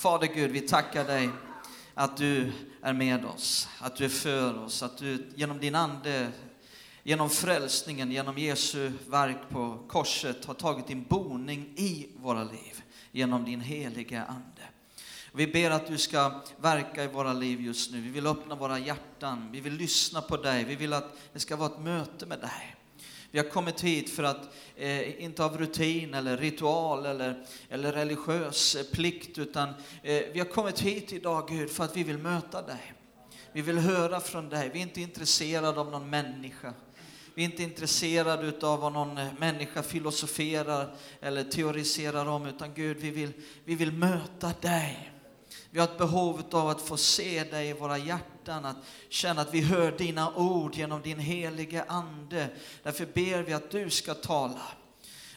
Fader Gud, vi tackar dig att du är med oss, att du är för oss, att du genom din Ande, genom frälsningen, genom Jesu verk på korset har tagit din boning i våra liv genom din heliga Ande. Vi ber att du ska verka i våra liv just nu. Vi vill öppna våra hjärtan, vi vill lyssna på dig, vi vill att det ska vara ett möte med dig. Vi har kommit hit för att, eh, inte av rutin eller ritual eller, eller religiös eh, plikt, utan eh, vi har kommit hit idag Gud för att vi vill möta dig. Vi vill höra från dig. Vi är inte intresserade av någon människa. Vi är inte intresserade av vad någon eh, människa filosoferar eller teoriserar om, utan Gud, vi vill, vi vill möta dig. Vi har ett behov av att få se dig i våra hjärtan, att känna att vi hör dina ord genom din helige Ande. Därför ber vi att du ska tala.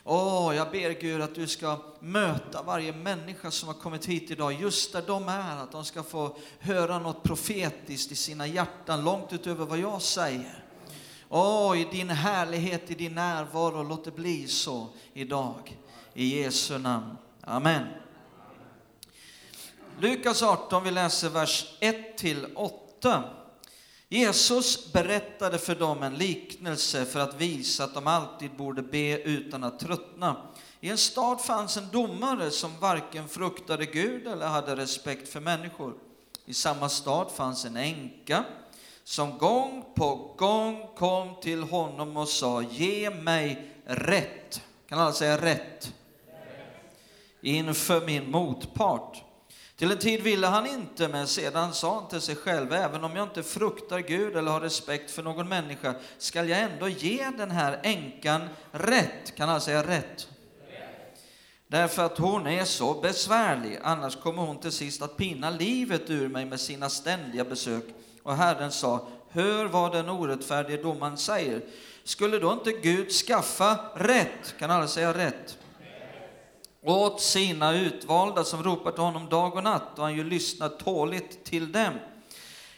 Åh, oh, jag ber Gud att du ska möta varje människa som har kommit hit idag, just där de är, att de ska få höra något profetiskt i sina hjärtan, långt utöver vad jag säger. Åh, oh, i din härlighet, i din närvaro, låt det bli så idag. I Jesu namn. Amen. Lukas 18, vi läser vers 1 till 8. Jesus berättade för dem en liknelse för att visa att de alltid borde be utan att tröttna. I en stad fanns en domare som varken fruktade Gud eller hade respekt för människor. I samma stad fanns en änka som gång på gång kom till honom och sa, ge mig rätt. Kan alla säga rätt? Inför min motpart. Till en tid ville han inte, men sedan sa han till sig själv, även om jag inte fruktar Gud eller har respekt för någon människa, skall jag ändå ge den här änkan rätt. Kan han säga rätt? Därför att hon är så besvärlig, annars kommer hon till sist att pina livet ur mig med sina ständiga besök. Och Herren sa, hör vad den orättfärdige domaren säger. Skulle då inte Gud skaffa rätt? Kan alla säga rätt? Åt sina utvalda som ropar till honom dag och natt och han ju lyssnar tåligt till dem.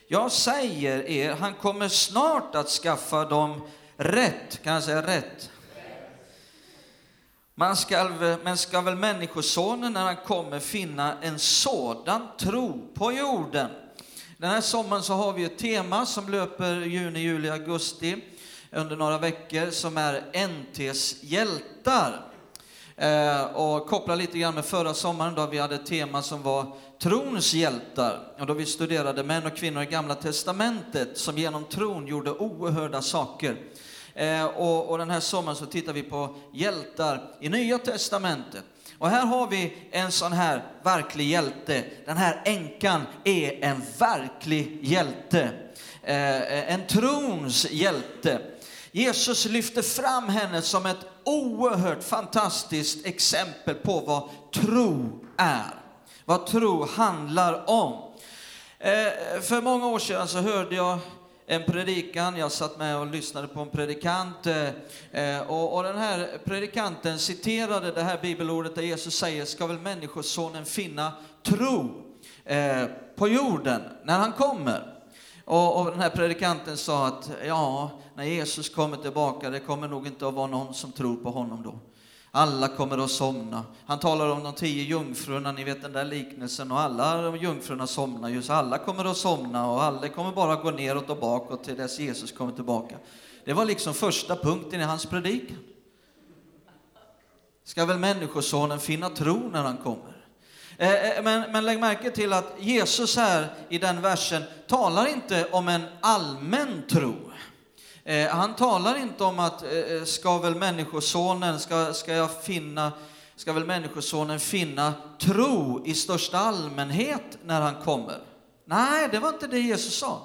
Jag säger er, han kommer snart att skaffa dem rätt. Kan jag säga rätt? Man ska, men ska väl Människosonen när han kommer finna en sådan tro på jorden? Den här sommaren så har vi ett tema som löper juni, juli, augusti under några veckor som är NTs hjältar. Eh, och koppla lite grann med förra sommaren då vi hade ett tema som var trons hjältar. Och då vi studerade män och kvinnor i Gamla Testamentet som genom tron gjorde oerhörda saker. Eh, och, och den här sommaren så tittar vi på hjältar i Nya Testamentet. Och här har vi en sån här verklig hjälte. Den här änkan är en verklig hjälte. Eh, en trons hjälte. Jesus lyfter fram henne som ett oerhört fantastiskt exempel på vad tro är. Vad tro handlar om. Eh, för många år sedan så hörde jag en predikan, jag satt med och lyssnade på en predikant eh, eh, och, den här predikanten citerade det här bibelordet där Jesus säger, ska väl människosonen finna tro på jorden när han kommer? Och, och, den här predikanten sa att ja, när Jesus kommer tillbaka, det kommer nog inte att vara någon som tror på honom då. Alla kommer att somna. Han talar om de tio jungfrurna, ni vet den där liknelsen, och alla jungfrurna somnar ju, så alla kommer att somna och alla kommer bara gå neråt och bakåt till dess Jesus kommer tillbaka. Det var liksom första punkten i hans predikan. Ska väl Människosonen finna tro när han kommer? Eh, eh, men, men lägg märke till att Jesus här i den versen talar inte om en allmän tro. Eh, han talar inte om att ska väl människosonen, ska, ska jag finna, ska väl människosonen finna tro i största allmänhet när han kommer. Nej, det var inte det Jesus sa.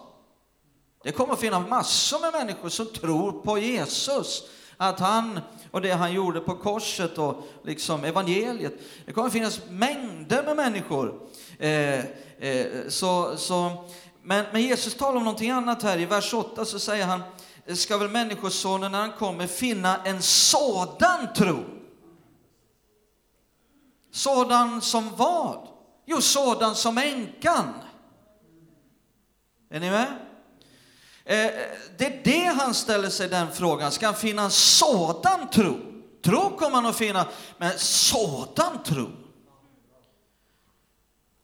Det kommer att finnas massor med människor som tror på Jesus, att han och det han gjorde på korset och liksom evangeliet. Det kommer finnas mängder med människor. Eh, eh, så, så, men, men Jesus talar om någonting annat här. I vers 8 så säger han, ska väl Människosonen när han kommer finna en sådan tro? Sådan som vad? Jo, sådan som änkan. Är ni med? Eh, det är det han ställer sig den frågan. Ska han finna en sådan tro? Tro kommer han att finna, men sådan tro?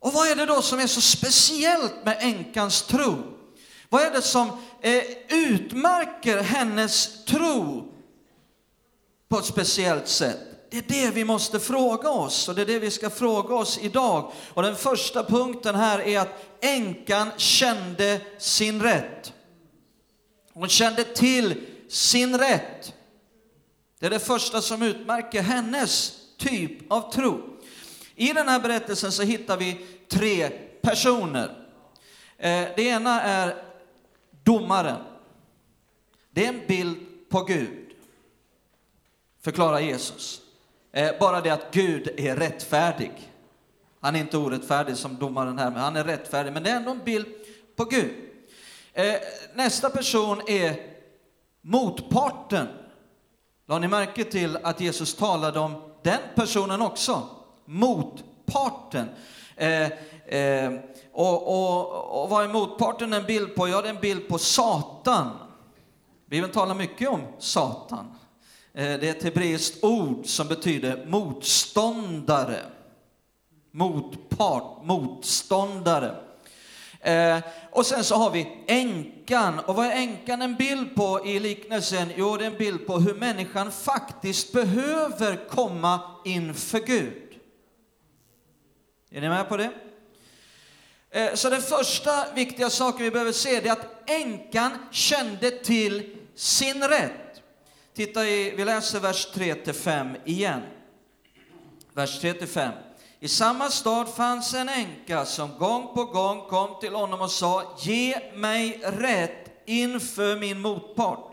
Och vad är det då som är så speciellt med änkans tro? Vad är det som eh, utmärker hennes tro på ett speciellt sätt? Det är det vi måste fråga oss och det är det vi ska fråga oss idag. Och den första punkten här är att änkan kände sin rätt. Hon kände till sin rätt. Det är det första som utmärker hennes typ av tro. I den här berättelsen så hittar vi tre personer. Eh, det ena är domaren. Det är en bild på Gud, förklarar Jesus. Eh, bara det att Gud är rättfärdig. Han är inte orättfärdig som domaren här, men han är rättfärdig. Men det är ändå en bild på Gud. Eh, nästa person är motparten. La ni märke till att Jesus talade om den personen också? Motparten. Eh, eh, och, och, och vad är motparten en bild på? Ja, det är en bild på Satan. Bibeln talar mycket om Satan. Eh, det är ett hebreiskt ord som betyder motståndare. Motpart, motståndare. Eh, och sen så har vi änkan. Och vad är änkan en bild på i liknelsen? Jo, det är en bild på hur människan faktiskt behöver komma inför Gud. Är ni med på det? Eh, så den första viktiga saken vi behöver se är att änkan kände till sin rätt. Titta i, vi läser vers 3-5 igen. Vers 3-5. I samma stad fanns en änka som gång på gång kom till honom och sa, ge mig rätt inför min motpart.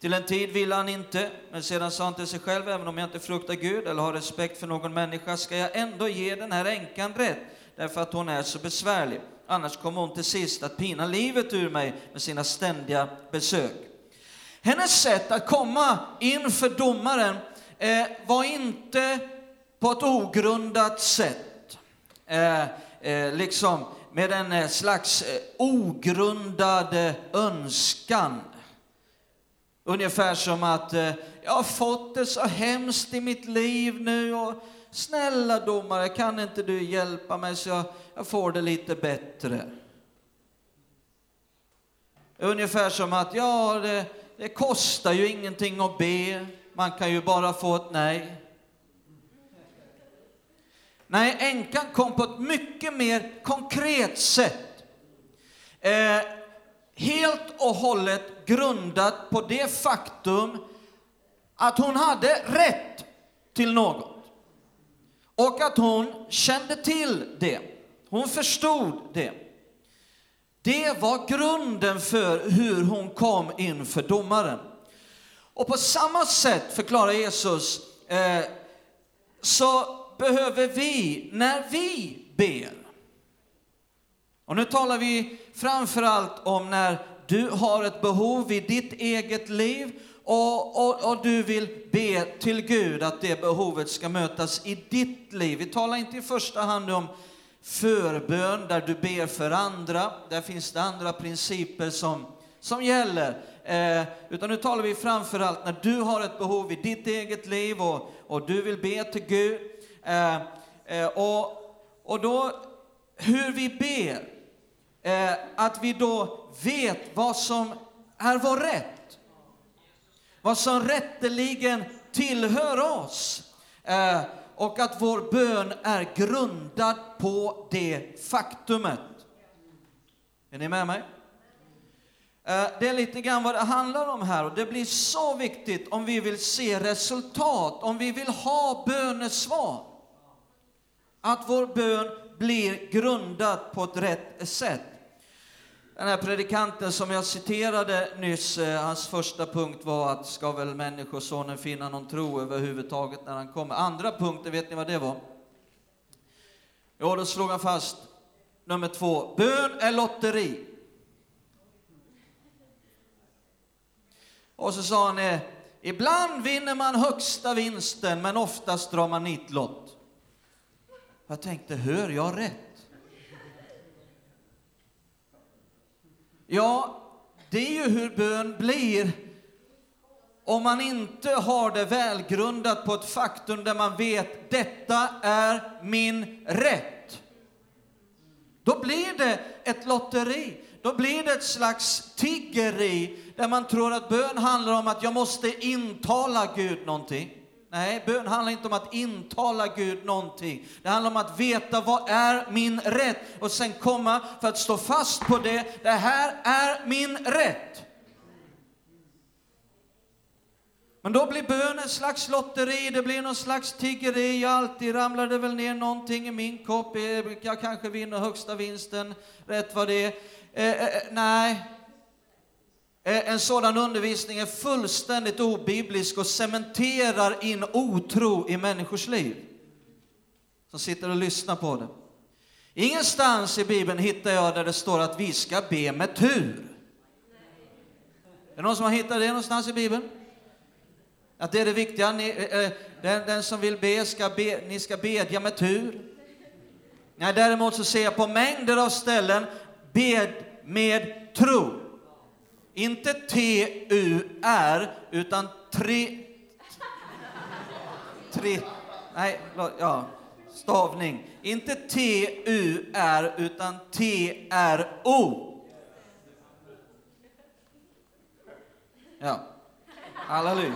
Till en tid ville han inte, men sedan sa han till sig själv, även om jag inte fruktar Gud eller har respekt för någon människa, ska jag ändå ge den här änkan rätt, därför att hon är så besvärlig. Annars kommer hon till sist att pina livet ur mig med sina ständiga besök. Hennes sätt att komma inför domaren eh, var inte på ett ogrundat sätt. Eh, eh, liksom med en eh, slags eh, ogrundad eh, önskan. Ungefär som att eh, jag har fått det så hemskt i mitt liv nu och snälla domare, kan inte du hjälpa mig så jag, jag får det lite bättre? Ungefär som att ja, det, det kostar ju ingenting att be, man kan ju bara få ett nej. Nej, änkan kom på ett mycket mer konkret sätt. Eh, helt och hållet grundat på det faktum att hon hade rätt till något. Och att hon kände till det. Hon förstod det. Det var grunden för hur hon kom inför domaren. Och på samma sätt, förklarar Jesus, eh, så behöver vi när vi ber. Och nu talar vi framför allt om när du har ett behov i ditt eget liv och, och, och, du vill be till Gud att det behovet ska mötas i ditt liv. Vi talar inte i första hand om förbön där du ber för andra. Där finns det andra principer som, som gäller. Eh, utan nu talar vi framför allt när du har ett behov i ditt eget liv och, och du vill be till Gud. Eh, eh, och, och då, hur vi ber, eh, att vi då vet vad som är vår rätt. Vad som rätteligen tillhör oss. Eh, och att vår bön är grundad på det faktumet. Är ni med mig? Eh, det är lite grann vad det handlar om här och det blir så viktigt om vi vill se resultat, om vi vill ha bönesvar att vår bön blir grundad på ett rätt sätt. Den här predikanten som jag citerade nyss, eh, hans första punkt var att ska väl Människosonen finna någon tro överhuvudtaget när han kommer. Andra punkten, vet ni vad det var? Jo, då slog han fast nummer två, bön är lotteri. Och så sa han, eh, ibland vinner man högsta vinsten, men oftast drar man nitlott. Jag tänkte, hör jag rätt? Ja, det är ju hur bön blir om man inte har det välgrundat på ett faktum där man vet detta är min rätt. lotteri. Då blir det ett slags tiggeri där man tror att bön handlar om att jag måste intala Gud någonting. Nej, bön handlar inte om att intala Gud någonting. Det handlar om att veta vad är min rätt och sen komma för att stå fast på det. Det här är min rätt. Men då blir bön en slags lotteri, det blir någon slags tiggeri. Alltid ramlar det väl ner någonting i min kopp. Eh, jag kanske vinner högsta vinsten, rätt vad det är. Eh, eh, eh nej, Eh, en sådan undervisning är fullständigt obiblisk och cementerar in otro i människors liv. Som sitter och lyssnar på det. Ingenstans i Bibeln hittar jag där det står att vi ska be med tur. Är det någon som har hittat det någonstans i Bibeln? Att det är det viktiga. Ni, äh, den, den, som vill be, ska be, ni ska bedja med tur. Nej, däremot så ser jag på mängder av ställen bed med tro. Inte T-U-R, utan tre... Tre... Nej, ja, stavning. Inte T-U-R, utan T-R-O. Ja, halleluja.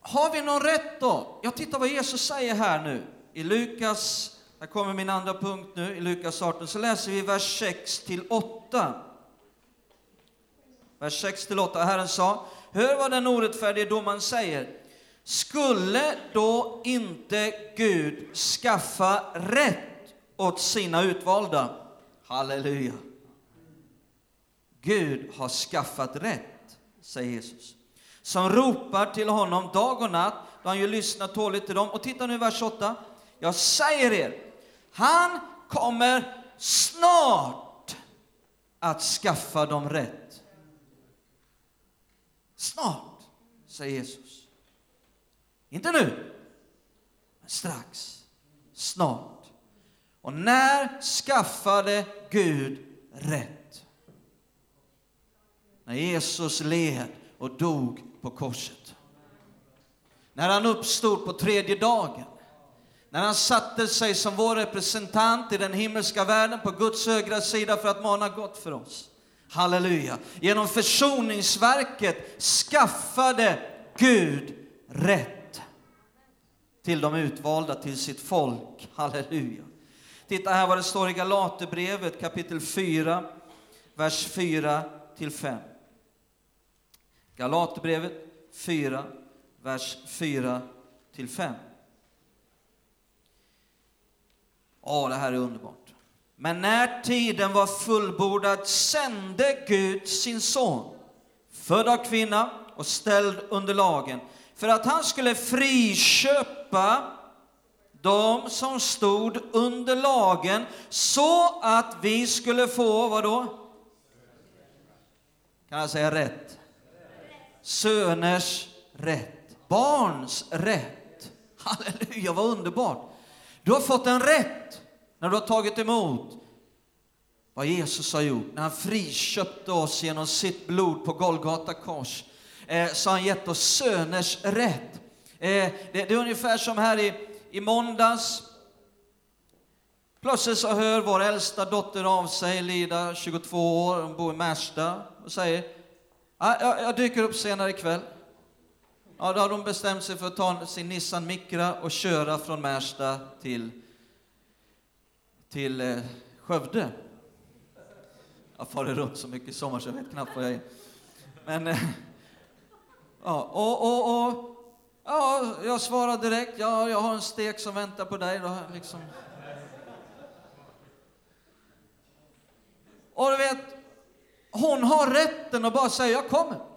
Har vi någon rätt då? Jag tittar vad Jesus säger här nu i Lukas här kommer min andra punkt nu i Lukas 18. Så läser vi vers 6 till 8. Vers 6 till 8. Herren sa, hör vad den orättfärdige domaren säger. Skulle då inte Gud skaffa rätt åt sina utvalda? Halleluja. Gud har skaffat rätt, säger Jesus. Som ropar till honom dag och natt, då han ju lyssnar tåligt till dem. Och titta nu vers 8. Jag säger er, han kommer snart att skaffa dem rätt. Snart, säger Jesus. Inte nu, men strax. Snart. Och när skaffade Gud rätt? När Jesus led och dog på korset. När han uppstod på tredje dagen när han satte sig som vår representant i den himmelska världen på Guds högra sida för att mana gott för oss. Halleluja. Genom försoningsverket skaffade Gud rätt till de utvalda, till sitt folk. Halleluja. Titta här vad det står i Galaterbrevet kapitel 4, vers 4 till 5. Galaterbrevet 4, vers 4 till 5. Åh, det här är underbart. Men när tiden var fullbordad sände Gud sin son, född av kvinna och ställd under lagen, för att han skulle friköpa de som stod under lagen, så att vi skulle få, vad då? Kan jag säga rätt? Söners rätt, barns rätt. Halleluja, vad underbart! Du har fått en rätt när du har tagit emot vad Jesus har gjort. När han friköpte oss genom sitt blod på Golgata kors eh, så har han gett oss söners rätt. Eh, det, det, är ungefär som här i, i måndags. Plötsligt så hör vår äldsta dotter av sig, Lida, 22 år, hon bor i Märsta, och säger jag, jag, jag dyker upp senare ikväll. Ja, då har de bestämt sig för att ta sin Nissan Micra och köra från Märsta till, till eh, Skövde. Jag far runt så mycket i sommar så jag vet knappt var jag är. Men, eh, ja, och, och, och, ja, jag svarar direkt, ja, jag har en stek som väntar på dig. Då, liksom. Och du vet, hon har rätten att bara säga, jag kommer.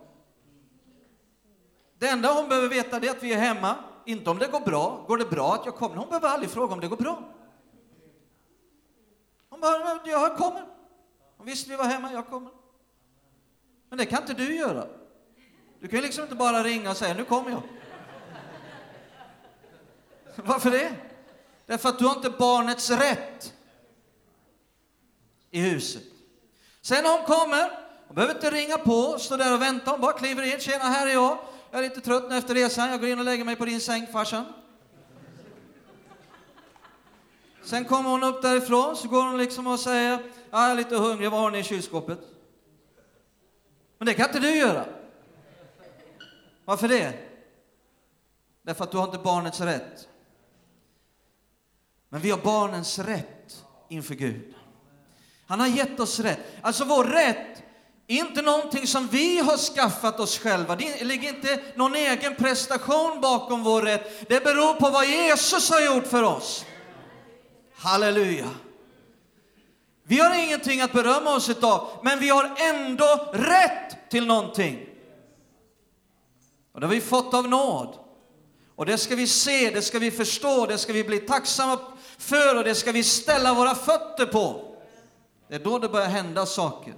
Det enda hon behöver veta är att vi är hemma, inte om det går bra. Går det bra att jag kommer? Hon behöver aldrig fråga om det går bra. Hon bara, jag kommer. Hon visste vi var hemma, jag kommer. Men det kan inte du göra. Du kan ju liksom inte bara ringa och säga, nu kommer jag. Varför det? Därför att du har inte barnets rätt i huset. Sen när hon kommer, hon behöver inte ringa på, stå där och vänta, hon bara kliver in, tjena här är jag. Jag är lite trött nu efter resan. Jag går in och lägger mig på din säng, farsan. Sen kommer hon upp därifrån, så går hon liksom och säger, jag är lite hungrig, vad har ni i kylskåpet? Men det kan inte du göra. Varför det? Därför att du har inte barnets rätt. Men vi har barnens rätt inför Gud. Han har gett oss rätt. Alltså vår rätt inte någonting som vi har skaffat oss själva. Det ligger inte någon egen prestation bakom vår rätt. Det beror på vad Jesus har gjort för oss. Halleluja. Vi har ingenting att berömma oss av, men vi har ändå rätt till någonting. Och det har vi fått av nåd. Och det ska vi se, det ska vi förstå, det ska vi bli tacksamma för och det ska vi ställa våra fötter på. Det är då det börjar hända saker.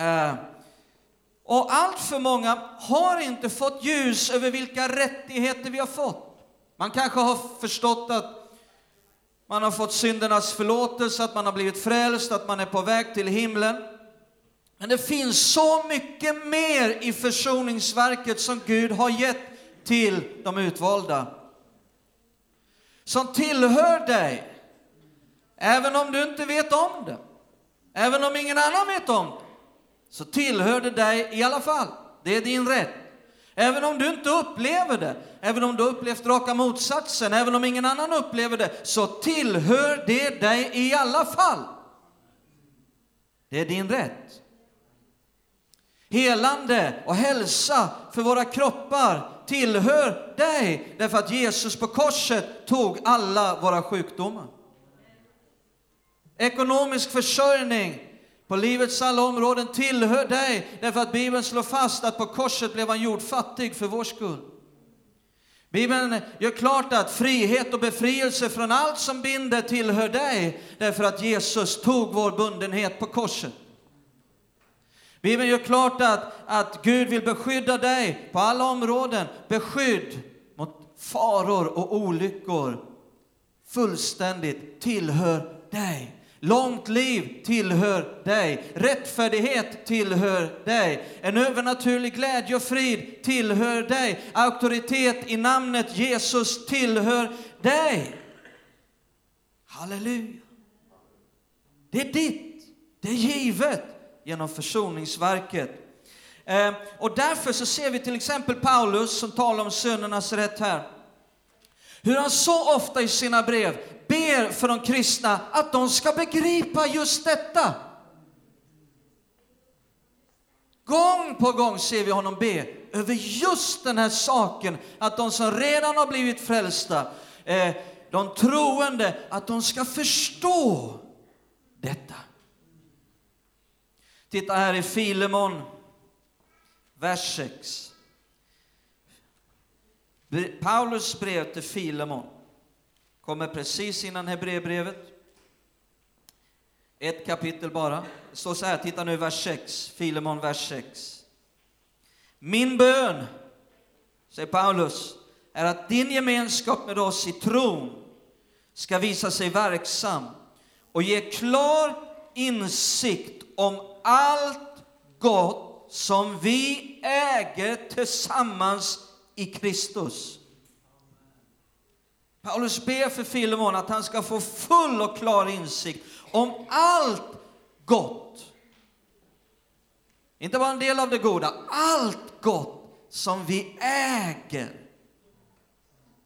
Eh, och allt för många har inte fått ljus över vilka rättigheter vi har fått. Man kanske har förstått att man har fått syndernas förlåtelse, att man har blivit frälst, att man är på väg till himlen. Men det finns så mycket mer i försoningsverket som Gud har gett till de utvalda. Som tillhör dig, även om du inte vet om det. Även om ingen annan vet om det, så tillhör det dig i alla fall. Det är din rätt. Även om du inte upplever det, även om du upplevt raka motsatsen, även om ingen annan upplever det, så tillhör det dig i alla fall. Det är din rätt. Helande och hälsa för våra kroppar tillhör dig, därför att Jesus på korset tog alla våra sjukdomar. Ekonomisk försörjning på livets alla områden tillhör dig, därför att Bibeln slår fast att på korset blev han gjord fattig för vår skull. Bibeln gör klart att frihet och befrielse från allt som binder tillhör dig, därför att Jesus tog vår bundenhet på korset. Bibeln gör klart att, att Gud vill beskydda dig på alla områden. Beskydd mot faror och olyckor fullständigt tillhör dig. Långt liv tillhör dig. Rättfärdighet tillhör dig. En övernaturlig glädje och frid tillhör dig. Auktoritet i namnet Jesus tillhör dig. Halleluja. Det är ditt. Det är givet genom försoningsverket. Eh, och därför så ser vi till exempel Paulus som talar om syndernas rätt här. Hur han så ofta i sina brev ber för de kristna att de ska begripa just detta. Gång på gång ser vi honom be över just den här saken, att de som redan har blivit frälsta, eh, de troende, att de ska förstå detta. Titta här i Filemon, vers 6. Paulus brev till Filemon kommer precis innan Hebreerbrevet. Ett kapitel bara. Det står så här, titta nu vers 6, Filemon vers 6. Min bön, säger Paulus, är att din gemenskap med oss i tron ska visa sig verksam och ge klar insikt om allt gott som vi äger tillsammans i Kristus. Paulus ber för Filemon att han ska få full och klar insikt om allt gott. Inte bara en del av det goda, allt gott som vi äger.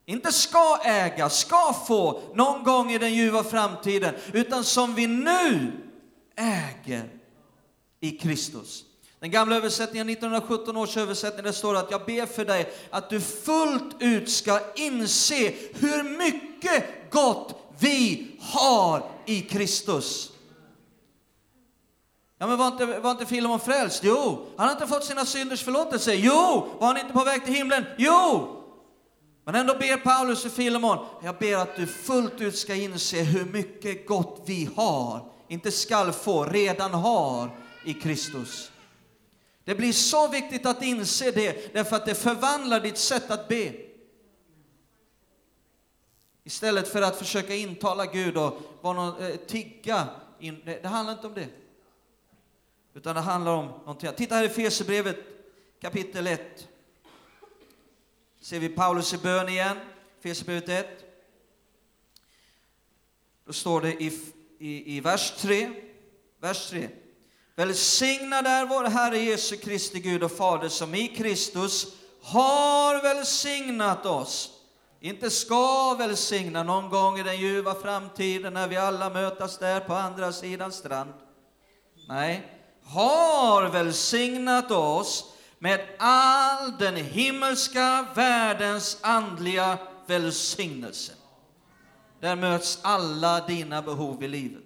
Inte ska äga, ska få någon gång i den ljuva framtiden, utan som vi nu äger i Kristus. Den gamla översättningen, 1917 års översättning, det står att jag ber för dig att du fullt ut ska inse hur mycket gott vi har i Kristus. Ja, men var inte, var inte Filemon frälst? Jo. Han har inte fått sina synders förlåtelse? Jo. Var han inte på väg till himlen? Jo. Men ändå ber Paulus för Filemon, jag ber att du fullt ut ska inse hur mycket gott vi har, inte skall få, redan har i Kristus. Det blir så viktigt att inse det, därför att det förvandlar ditt sätt att be. Istället för att försöka intala Gud och vara någon, eh, tigga. In, det, det, handlar inte om det. Utan det handlar om någonting Titta här i Fesebrevet kapitel 1. Ser vi Paulus i bön igen, Fesebrevet 1. Då står det i, i, i vers 3, vers 3. Välsignad är vår Herre Jesu Kristi Gud och Fader som i Kristus har välsignat oss. Inte ska välsigna någon gång i den ljuva framtiden när vi alla mötas där på andra sidan strand. Nej, har välsignat oss med all den himmelska världens andliga välsignelse. Där möts alla dina behov i livet.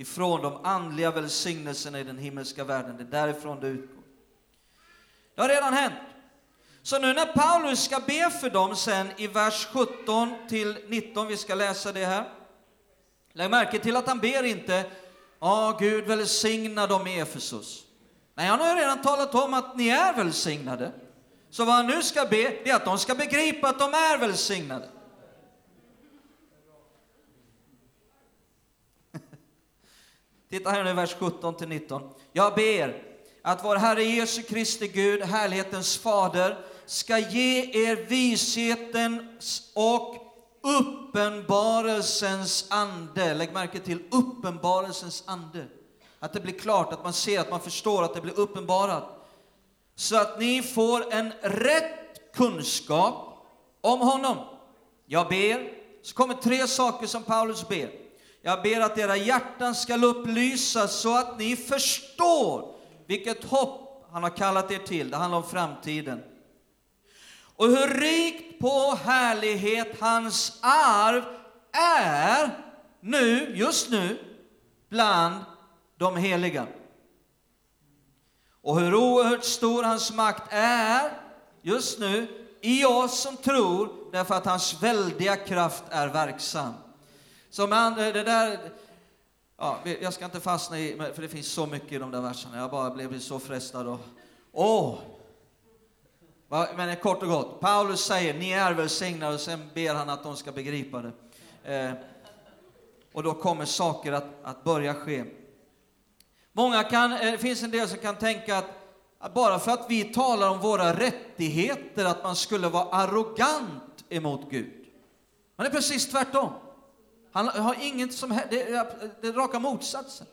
Ifrån de andliga välsignelserna i den himmelska världen, det är därifrån det utgår. Det har redan hänt. Så nu när Paulus ska be för dem sen i vers 17 till 19, vi ska läsa det här. Lägg märke till att han ber inte, ja, Gud välsigna dem i Efesus. Nej, han har ju redan talat om att ni är välsignade. Så vad han nu ska be, det är att de ska begripa att de är välsignade. Titta här nu, vers 17 till 19. Jag ber att vår Herre Jesu Kristi Gud, härlighetens fader, ska ge er vishetens och uppenbarelsens ande. Lägg märke till uppenbarelsens ande. Att det blir klart, att man ser, att man förstår, att det blir uppenbarat. Så att ni får en rätt kunskap om honom. Jag ber, så kommer tre saker som Paulus ber. Jag ber att era hjärtan ska upplysas så att ni förstår vilket hopp han har kallat er till. Det handlar om framtiden. Och hur rikt på härlighet hans arv är nu, just nu, bland de heliga. Och hur oerhört stor hans makt är just nu i oss som tror, därför att hans väldiga kraft är verksam. Så med det där, ja, jag ska inte fastna i, för det finns så mycket i de där verserna. Jag bara blev så frestad och, åh! Men kort och gott, Paulus säger, ni är välsignade, och sen ber han att de ska begripa det. Eh, och då kommer saker att, att börja ske. Många kan, eh, det finns en del som kan tänka att, att bara för att vi talar om våra rättigheter, att man skulle vara arrogant emot Gud. Men det är precis tvärtom. Han har inget som det är, det är raka motsatsen.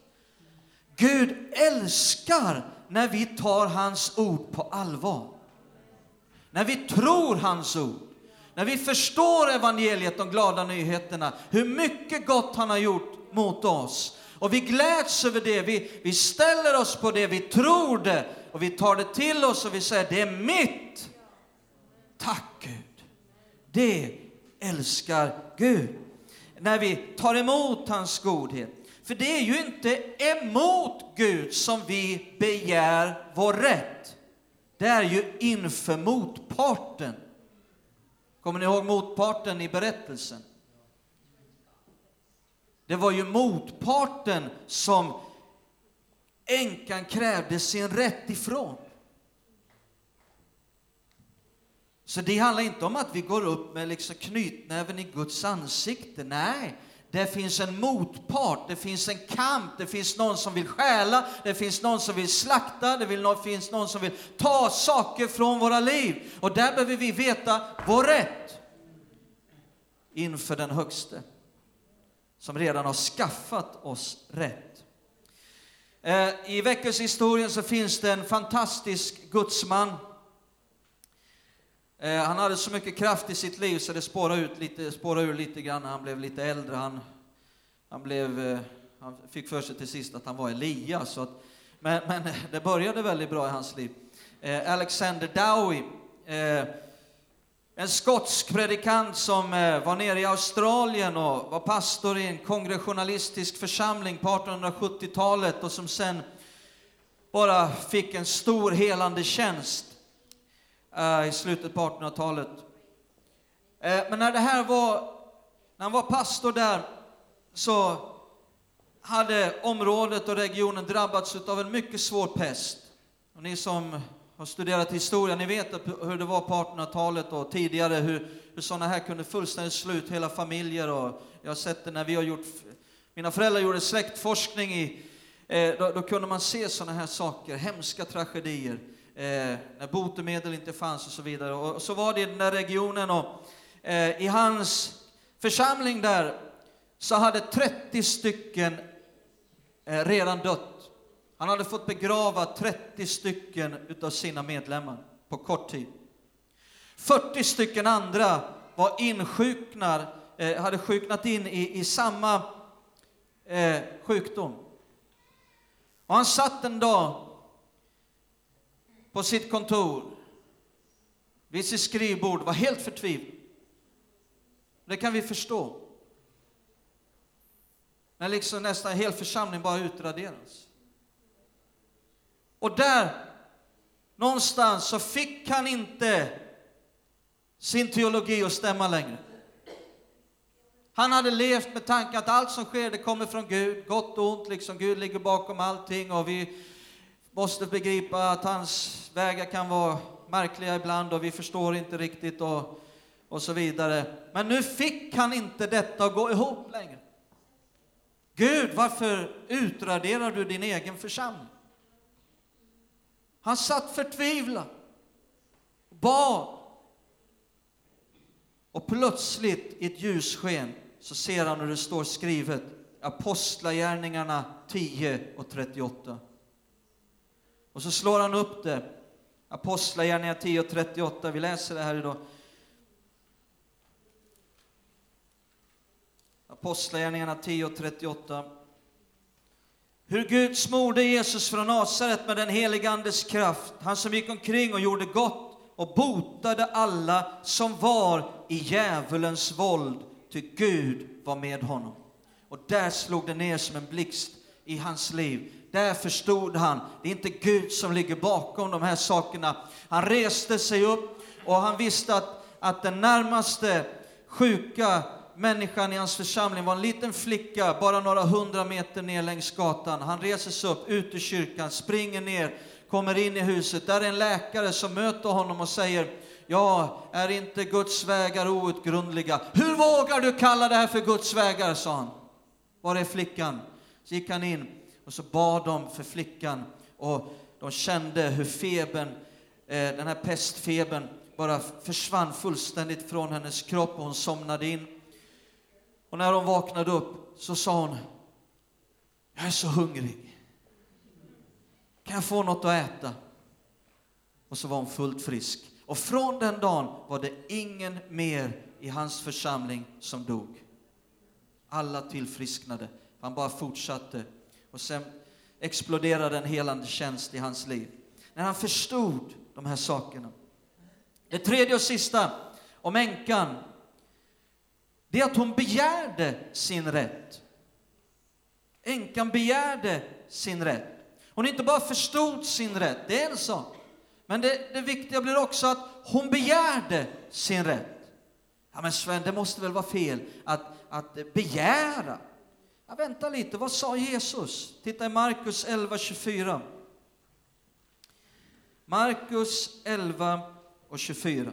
Gud älskar när vi tar hans ord på allvar. När vi tror hans ord. När vi förstår evangeliet, de glada nyheterna, hur mycket gott han har gjort mot oss. Och vi gläds över det, vi, vi ställer oss på det, vi tror det och vi tar det till oss och vi säger det är mitt. Tack Gud. Det älskar Gud när vi tar emot hans godhet. För det är ju inte emot Gud som vi begär vår rätt. Det är ju inför motparten. Kommer ni ihåg motparten i berättelsen? Det var ju motparten som änkan krävde sin rätt ifrån. Så det handlar inte om att vi går upp med liksom knytnäven i Guds ansikte. Nej, det finns en motpart, det finns en kamp, det finns någon som vill stjäla, det finns någon som vill slakta, det finns någon som vill ta saker från våra liv. Och där behöver vi veta vår rätt inför den högste, som redan har skaffat oss rätt. Eh, I väckelsehistorien så finns det en fantastisk gudsman Eh, han hade så mycket kraft i sitt liv så det spårade, ut lite, spårade ur lite grann när han blev lite äldre. Han, han, blev, eh, han fick för sig till sist att han var Elias. Så att, men, men det började väldigt bra i hans liv. Eh, Alexander Dowie, eh, en skotsk predikant som eh, var nere i Australien och var pastor i en kongressionalistisk församling på 1870-talet och som sen bara fick en stor helande tjänst Eh, i slutet på 1800-talet. Eh, men när det här var, när han var pastor där, så hade området och regionen drabbats av en mycket svår pest. Och ni som har studerat historia, ni vet hur det var på 1800-talet och tidigare, hur, hur sådana här kunde fullständigt slå ut hela familjer. Och jag har sett det när vi har gjort, mina föräldrar gjorde släktforskning i, eh, då, då kunde man se sådana här saker, hemska tragedier eh, när botemedel inte fanns och så vidare. Och så var det i den där regionen och eh, i hans församling där så hade 30 stycken eh, redan dött. Han hade fått begrava 30 stycken utav sina medlemmar på kort tid. 40 stycken andra var insjuknar, eh, hade sjuknat in i, i samma eh, sjukdom. Och han satt en dag på sitt kontor vid sitt skrivbord, var helt förtvivlad. Det kan vi förstå. När liksom nästan en hel församling bara utraderas. Och där, någonstans, så fick han inte sin teologi att stämma längre. Han hade levt med tanken att allt som sker, det kommer från Gud, gott och ont, liksom Gud ligger bakom allting och vi måste begripa att hans vägar kan vara märkliga ibland och vi förstår inte riktigt och, och så vidare. Men nu fick han inte detta att gå ihop längre. Gud, varför utraderar du din egen församling? Han satt förtvivlad, bad. Och plötsligt i ett ljussken så ser han hur det står skrivet Apostlagärningarna 10 och 38. Och så slår han upp det. Apostlagärningarna 10 och 38. Vi läser det här idag. Apostlagärningarna 10 och 38. Hur Gud smorde Jesus från Nasaret med den helige Andes kraft, han som gick omkring och gjorde gott och botade alla som var i djävulens våld, ty Gud var med honom. Och där slog det ner som en blixt i hans liv. Där förstod han, det är inte Gud som ligger bakom de här sakerna. Han reste sig upp och han visste att, att den närmaste sjuka människan i hans församling var en liten flicka, bara några hundra meter ner längs gatan. Han reser sig upp, ut ur kyrkan, springer ner, kommer in i huset. Där är en läkare som möter honom och säger Ja, är inte Guds vägar outgrundliga? Hur vågar du kalla det här för Guds vägar? sa han. Var är flickan? Så gick han in och så bad de för flickan och de kände hur febern, eh, den här pestfebern, bara försvann fullständigt från hennes kropp och hon somnade in. Och när hon vaknade upp så sa hon, jag är så hungrig. Kan jag få något att äta? Och så var hon fullt frisk. Och från den dagen var det ingen mer i hans församling som dog. Alla tillfrisknade. Han bara fortsatte. Och sen exploderade en helande tjänst i hans liv. När han förstod de här sakerna. Det tredje och sista om änkan det är att hon begärde sin rätt. Änkan begärde sin rätt. Hon inte bara förstod sin rätt, det är en sak. Men det, det viktiga blir också att hon begärde sin rätt. Ja men Sven, det måste väl vara fel att, att begära? Ja, vänta lite, vad sa Jesus? Titta i Markus 11.24. Markus 11 och 24.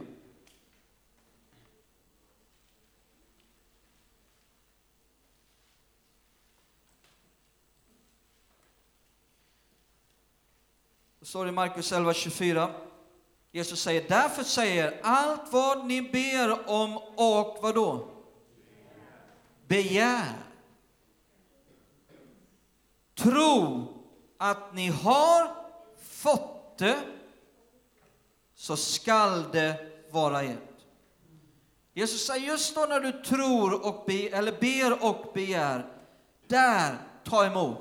Det står i Markus 11, 24. Jesus säger, därför säger allt vad ni ber om och vad då? Begär. Tro att ni har fått det, så skall det vara ert. Jesus säger just då när du tror och be, eller ber och begär, där ta emot.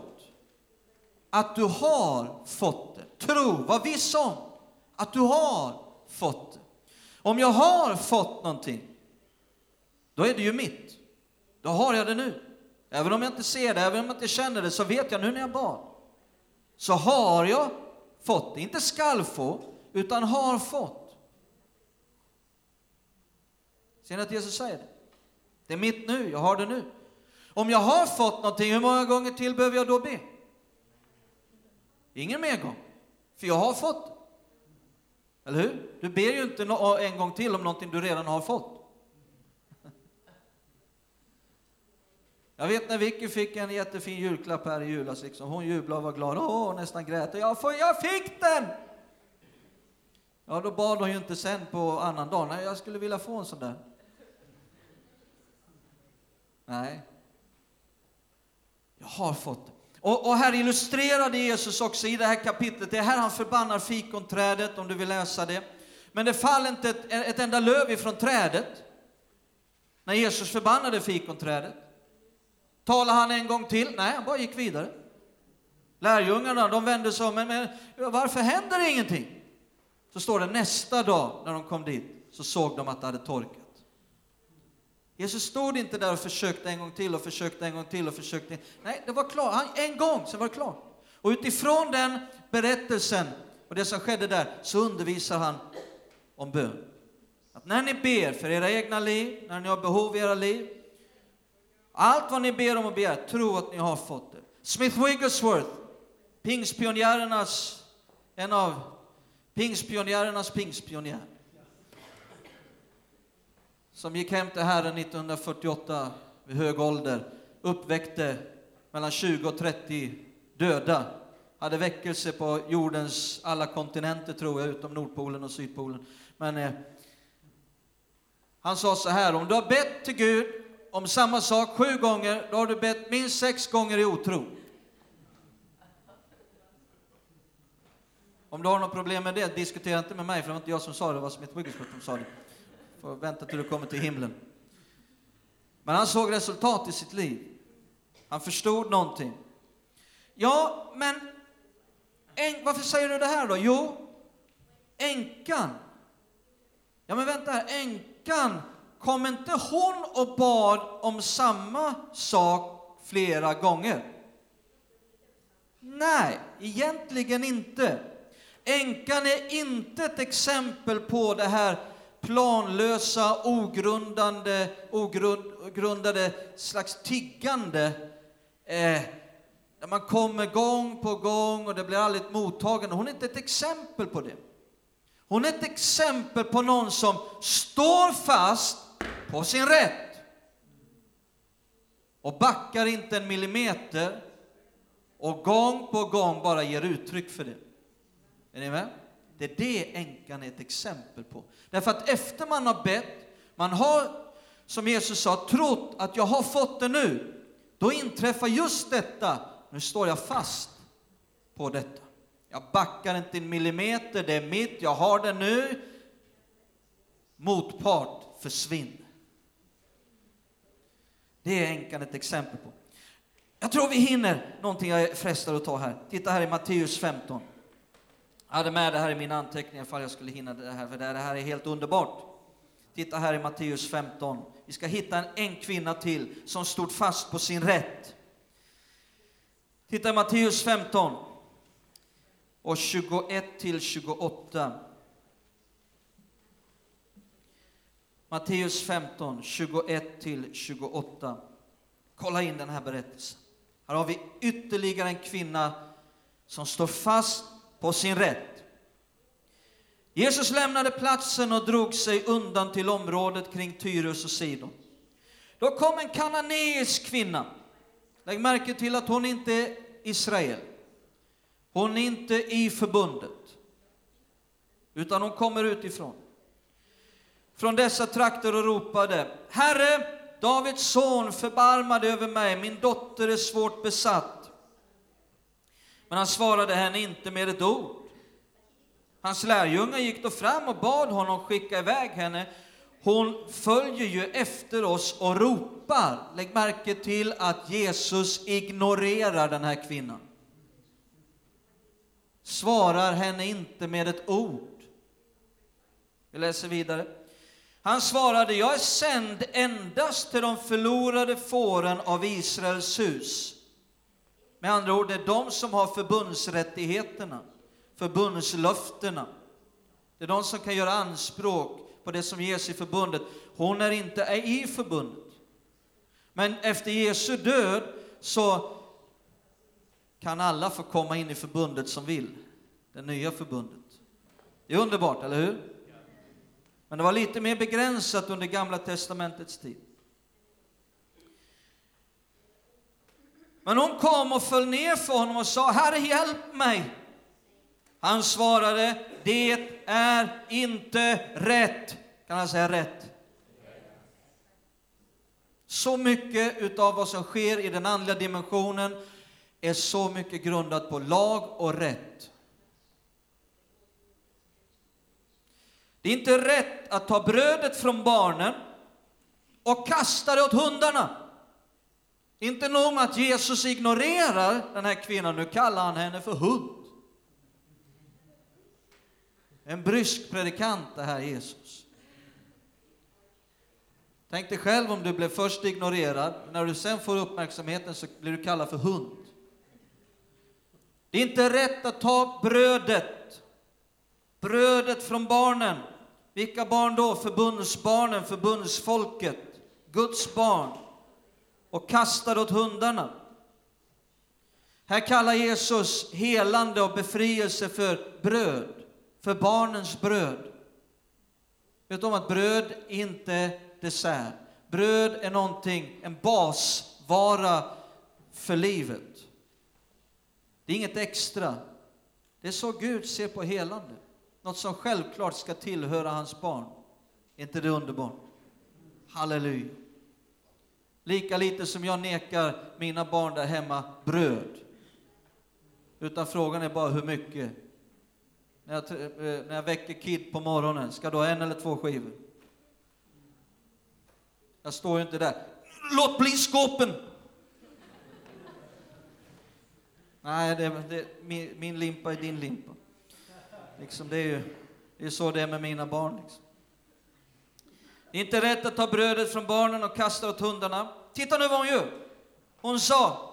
Att du har fått det. tro, var viss om att du har fått det. Om jag har fått någonting, då är det ju mitt. Då har jag det nu. Även om jag inte ser det, även om jag inte känner det, så vet jag nu när jag bad. Så har jag fått det, inte skall få, utan har fått. Ser ni att Jesus säger det? Det är mitt nu, jag har det nu. Om jag har fått någonting, hur många gånger till behöver jag då be? Ingen mer gång. För jag har fått. Eller hur? Du ber ju inte en gång till om någonting du redan har fått. Jag vet när Vicky fick en jättefin julklapp här i julas, liksom. hon jublade och var glad, åh, nästan grät. Jag, får, jag fick den! Ja, då bad hon ju inte sen på annan dag, nej, jag skulle vilja få en sån där. Nej. Jag har fått det. Och, och, här illustrerade Jesus också i det här kapitlet, det är här han förbannar fikonträdet om du vill läsa det. Men det faller inte ett, ett enda löv ifrån trädet när Jesus förbannade fikonträdet. Talade han en gång till? Nej, han bara gick vidare. Lärjungarna, de vände sig om, men, men varför händer det ingenting? Så står det nästa dag när de kom dit, så såg de att det hade torkat. Jesus stod inte där och försökte en gång till och försökte en gång till och försökte. Nej, det var klart. Han, en gång, så var det klart. Och utifrån den berättelsen och det som skedde där så undervisar han om bön. Att när ni ber för era egna liv, när ni har behov i era liv, allt vad ni ber om och begär, tro att ni har fått det. Smith Wigglesworth, pingspionjärernas, en av pingstpionjärernas pingspionjär som gick hem till Herren 1948 vid hög ålder, uppväckte mellan 20 och 30 döda, hade väckelse på jordens alla kontinenter tror jag, utom Nordpolen och Sydpolen. Men eh, han sa så här, om du har bett till Gud om samma sak sju gånger, då har du bett minst sex gånger i otro. Om du har något problem med det, diskutera inte med mig, för det var inte jag som sa det, det var Smith Wigglesworth som sa det. Får vänta till du kommer till himlen. Men han såg resultat i sitt liv. Han förstod någonting. Ja, men en, varför säger du det här då? Jo, änkan. Ja, men vänta här, änkan, kom inte hon och bad om samma sak flera gånger? Nej, egentligen inte. Änkan är inte ett exempel på det här planlösa, ogrundande, ogrundade slags tiggande eh, där man kommer gång på gång och det blir aldrig ett mottagande. Hon är inte ett exempel på det. Hon är ett exempel på någon som står fast på sin rätt och backar inte en millimeter och gång på gång bara ger uttryck för det. Är ni med? Det är det änkan är ett exempel på. Därför att efter man har bett, man har, som Jesus sa, trott att jag har fått det nu, då inträffar just detta. Nu står jag fast på detta. Jag backar inte en millimeter, det är mitt, jag har det nu. Motpart, försvinn. Det är änkan ett exempel på. Jag tror vi hinner någonting jag är frestad att ta här. Titta här i Matteus 15. Jag hade med det här i mina anteckningar för jag skulle hinna det här, för det här är helt underbart. Titta här i Matteus 15. Vi ska hitta en, en kvinna till som stod fast på sin rätt. Titta i Matteus 15 och 21 till 28. Matteus 15, 21-28. Kolla in den här berättelsen. Här har vi ytterligare en kvinna som står fast på sin rätt. Jesus lämnade platsen och drog sig undan till området kring Tyrus och Sidon. Då kom en kananeisk kvinna. Lägg märke till att hon inte är Israel. Hon är inte i förbundet, utan hon kommer utifrån. Från dessa trakter och ropade, Herre, Davids son, förbarma dig över mig, min dotter är svårt besatt. Men han svarade henne inte med ett ord. Hans lärjungar gick då fram och bad honom skicka iväg henne. Hon följer ju efter oss och ropar. Lägg märke till att Jesus ignorerar den här kvinnan. Svarar henne inte med ett ord. Vi läser vidare. Han svarade, jag är sänd endast till de förlorade fåren av Israels hus. Med andra ord, det är de som har förbundsrättigheterna, förbundslöftena. Det är de som kan göra anspråk på det som ges i förbundet. Hon är inte i förbundet. Men efter Jesu död så kan alla få komma in i förbundet som vill, det nya förbundet. Det är underbart, eller hur? Men det var lite mer begränsat under Gamla testamentets tid. Men hon kom och föll ner för honom och sa, Herre hjälp mig. Han svarade, det är inte rätt. Kan han säga rätt? Så mycket utav vad som sker i den andliga dimensionen är så mycket grundat på lag och rätt. Det är inte rätt att ta brödet från barnen och kasta det åt hundarna. Inte nog med att Jesus ignorerar den här kvinnan, nu kallar han henne för hund. En brysk predikant det här Jesus. Tänk dig själv om du blev först ignorerad, när du sen får uppmärksamheten så blir du kallad för hund. Det är inte rätt att ta brödet, brödet från barnen. Vilka barn då? Förbundsbarnen, förbundsfolket, Guds barn och kastade åt hundarna. Här kallar Jesus helande och befrielse för bröd, för barnens bröd. Vet du om att bröd inte är dessert? Bröd är någonting, en basvara för livet. Det är inget extra. Det är så Gud ser på helande. Något som självklart ska tillhöra hans barn. Är inte det underbart? Halleluja. Lika lite som jag nekar mina barn där hemma bröd. Utan frågan är bara hur mycket. När jag, eh, när jag väcker Kid på morgonen, ska du ha en eller två skivor? Jag står ju inte där. Låt bli skåpen! Nej, det, det, min, min, limpa är din limpa. Liksom det är ju det är så det är med mina barn. Liksom. Det är inte rätt att ta brödet från barnen och kasta åt hundarna. Titta nu vad hon gör. Hon sa,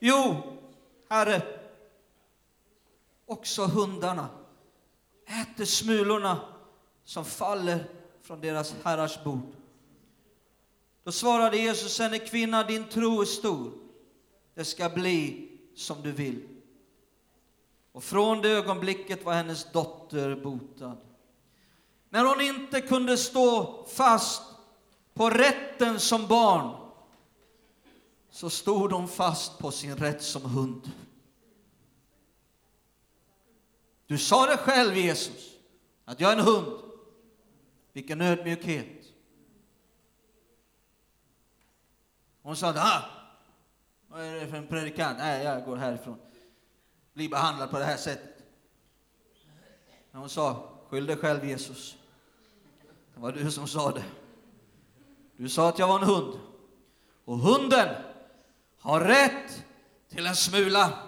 jo, Herre, också hundarna äter smulorna som faller från deras herrars bord. Då svarade Jesus henne, kvinna, din tro är stor. Det ska bli som du vill. Och från det ögonblicket var hennes dotter botad. När hon inte kunde stå fast på rätten som barn så stod hon fast på sin rätt som hund. Du sa det själv, Jesus, att jag är en hund. Vilken ödmjukhet. Hon sa, ah, vad är det för en predikant? Nej, jag går härifrån bli behandlad på det här sättet. Men hon sa, skyll dig själv Jesus. Det var du som sa det. Du sa att jag var en hund. Och hunden har rätt till en smula.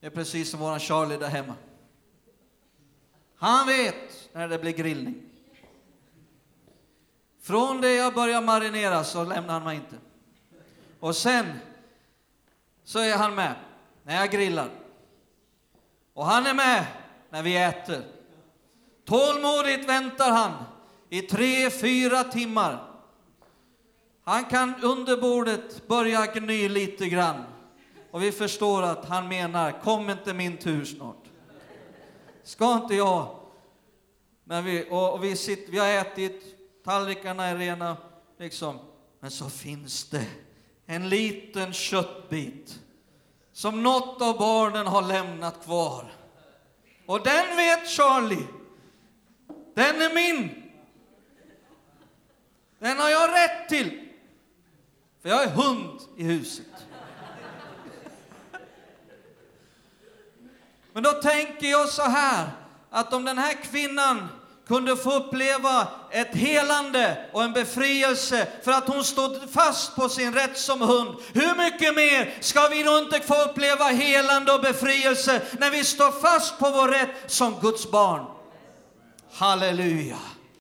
Det är precis som våran Charlie där hemma. Han vet när det blir grillning. Från det jag börjar marinera så lämnar han mig inte. Och sen så är han med när jag grillar. Och han är med när vi äter. Tålmodigt väntar han i tre, fyra timmar. Han kan under bordet börja gny lite grann. Och vi förstår att han menar, kom inte min tur snart. Ska inte jag? När vi, och, och vi, sitter, vi har ätit, tallrikarna är rena, liksom. Men så finns det en liten köttbit som något av barnen har lämnat kvar. Och den vet Charlie. Den är min. Den har jag rätt till. För jag är hund i huset. Men då tänker jag så här, att om den här kvinnan kunde få uppleva ett helande och en befrielse för att hon stod fast på sin rätt som hund. Hur mycket mer ska vi då inte få uppleva helande och befrielse när vi står fast på vår rätt som Guds barn? Halleluja!